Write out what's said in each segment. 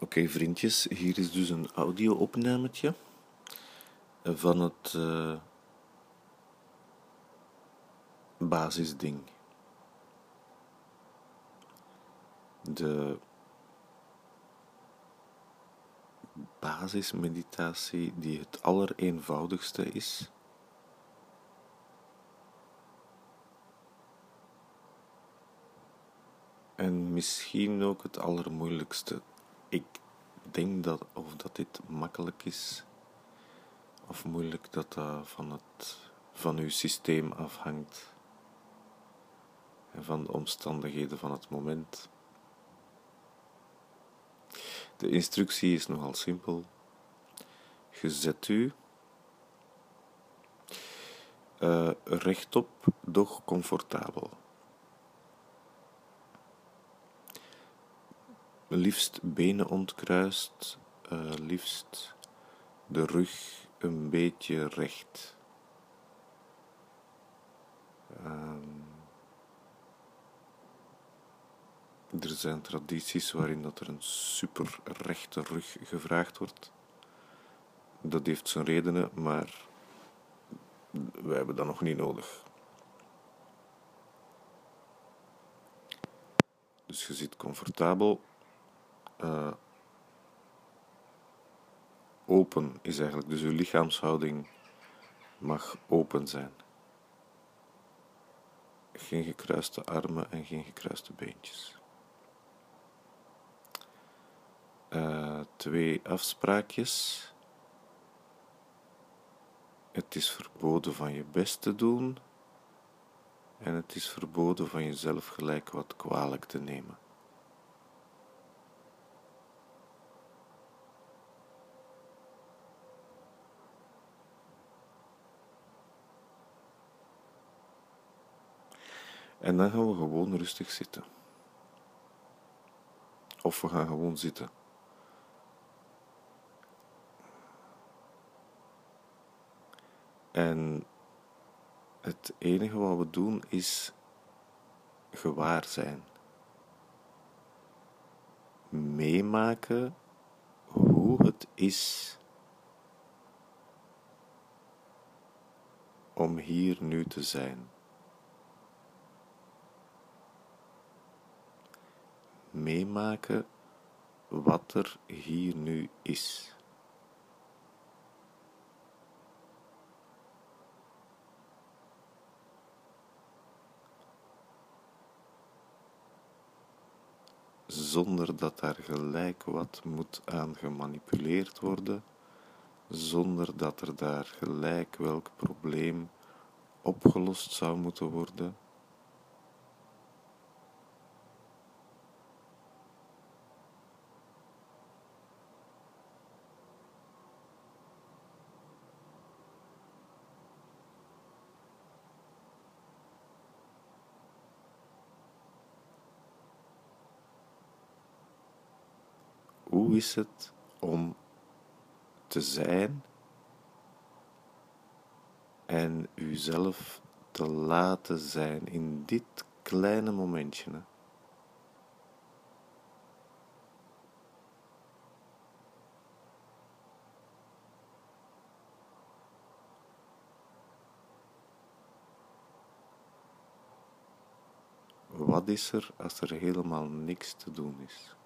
Oké vriendjes, hier is dus een audio-opnametje van het uh, basisding. De basismeditatie die het allereenvoudigste is. En misschien ook het allermoeilijkste ik denk dat of dat dit makkelijk is of moeilijk, dat dat van, het, van uw systeem afhangt en van de omstandigheden van het moment. De instructie is nogal simpel. Je zet u uh, rechtop, doch comfortabel. Liefst benen ontkruist, uh, liefst de rug een beetje recht. Um, er zijn tradities waarin dat er een super rechte rug gevraagd wordt. Dat heeft zijn redenen, maar wij hebben dat nog niet nodig. Dus je zit comfortabel uh, open is eigenlijk. Dus uw lichaamshouding mag open zijn. Geen gekruiste armen en geen gekruiste beentjes. Uh, twee afspraakjes. Het is verboden van je best te doen en het is verboden van jezelf gelijk wat kwalijk te nemen. En dan gaan we gewoon rustig zitten. Of we gaan gewoon zitten. En het enige wat we doen is gewaar zijn. Meemaken hoe het is om hier nu te zijn. Meemaken wat er hier nu is. Zonder dat daar gelijk wat moet aan gemanipuleerd worden, zonder dat er daar gelijk welk probleem opgelost zou moeten worden Hoe is het om te zijn en uzelf te laten zijn in dit kleine momentje? Wat is er als er helemaal niks te doen is?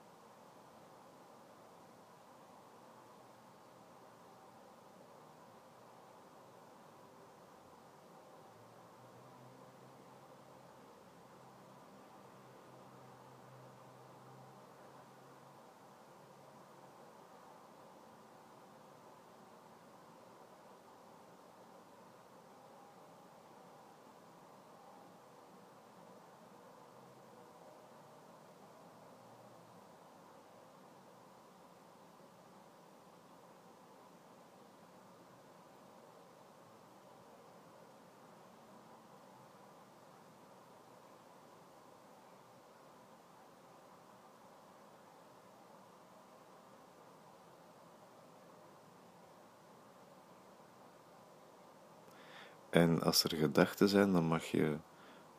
En als er gedachten zijn, dan mag je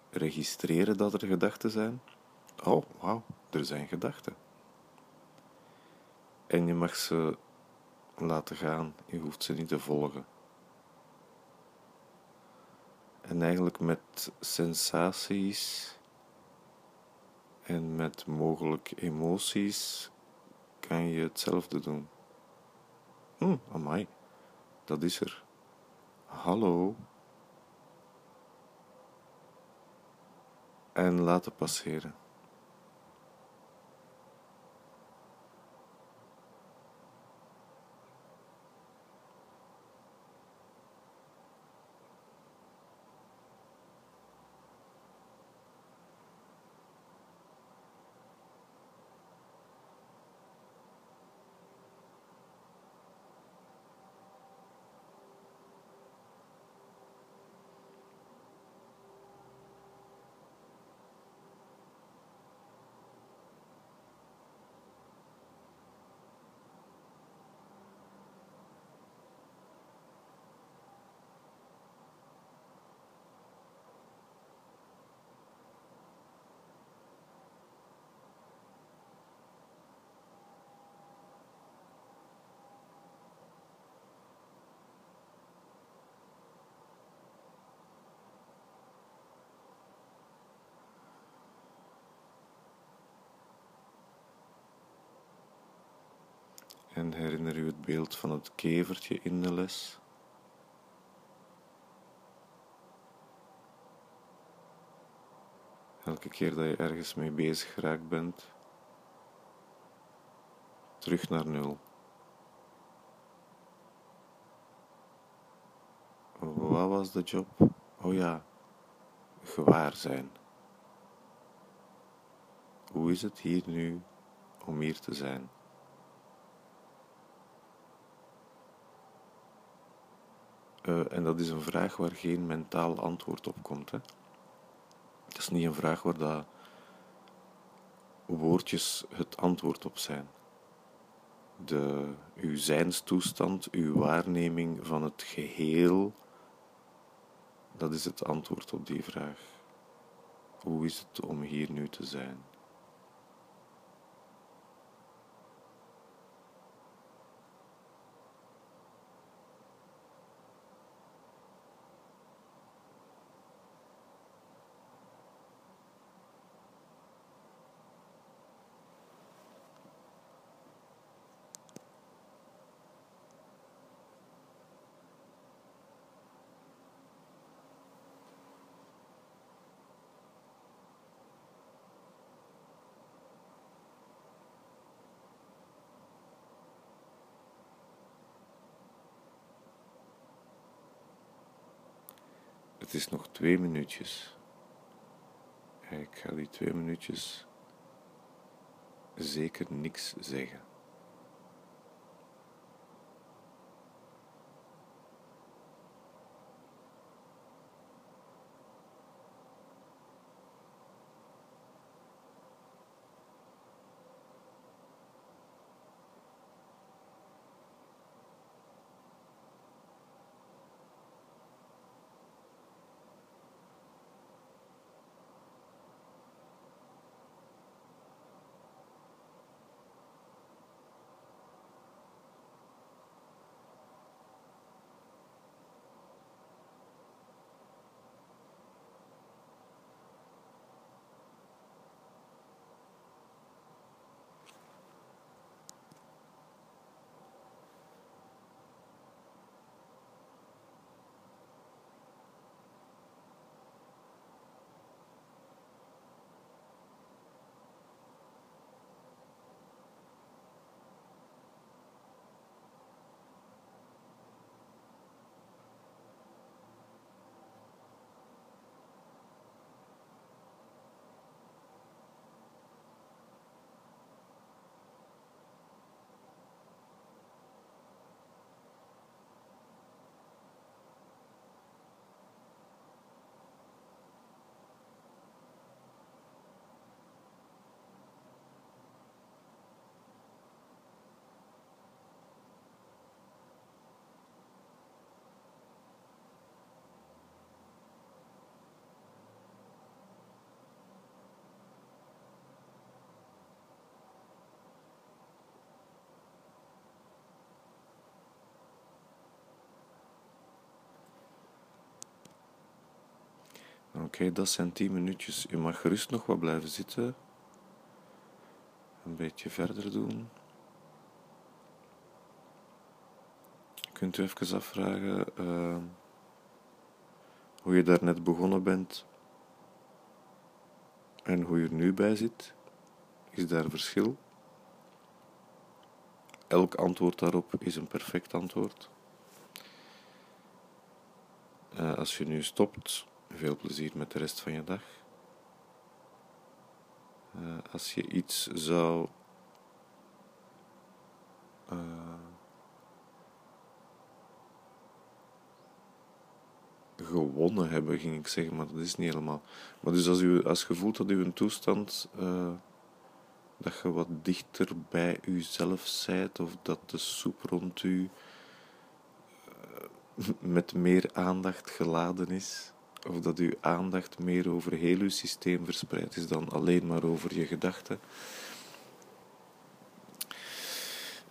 registreren dat er gedachten zijn. Oh, wauw, er zijn gedachten. En je mag ze laten gaan, je hoeft ze niet te volgen. En eigenlijk met sensaties en met mogelijk emoties kan je hetzelfde doen. Hm, amai, dat is er. Hallo. En laten passeren. En herinner u het beeld van het kevertje in de les. Elke keer dat je ergens mee bezig geraakt bent, terug naar nul. Wat was de job? Oh ja, gewaar zijn. Hoe is het hier nu om hier te zijn? Uh, en dat is een vraag waar geen mentaal antwoord op komt. Hè? Het is niet een vraag waar dat woordjes het antwoord op zijn. De, uw zijnstoestand, uw waarneming van het geheel, dat is het antwoord op die vraag. Hoe is het om hier nu te zijn? Het is nog twee minuutjes. Ik ga die twee minuutjes zeker niks zeggen. Oké, dat zijn 10 minuutjes. U mag gerust nog wat blijven zitten. Een beetje verder doen. Kunt u even afvragen uh, hoe je daar net begonnen bent en hoe je er nu bij zit? Is daar verschil? Elk antwoord daarop is een perfect antwoord. Uh, als je nu stopt, veel plezier met de rest van je dag. Uh, als je iets zou uh, gewonnen hebben, ging ik zeggen, maar dat is niet helemaal. Maar dus als, u, als je voelt dat uw toestand, uh, dat je wat dichter bij uzelf zijt, of dat de soep rond u met meer aandacht geladen is, of dat uw aandacht meer over heel uw systeem verspreid is dan alleen maar over je gedachten,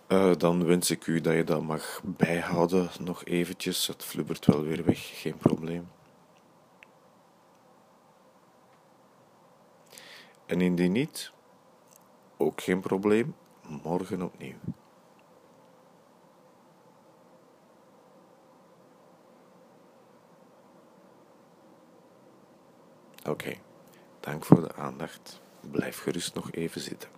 uh, dan wens ik u dat je dat mag bijhouden nog eventjes. Het flubbert wel weer weg, geen probleem. En indien niet, ook geen probleem, morgen opnieuw. Oké, dank voor de aandacht. Blijf gerust nog even zitten.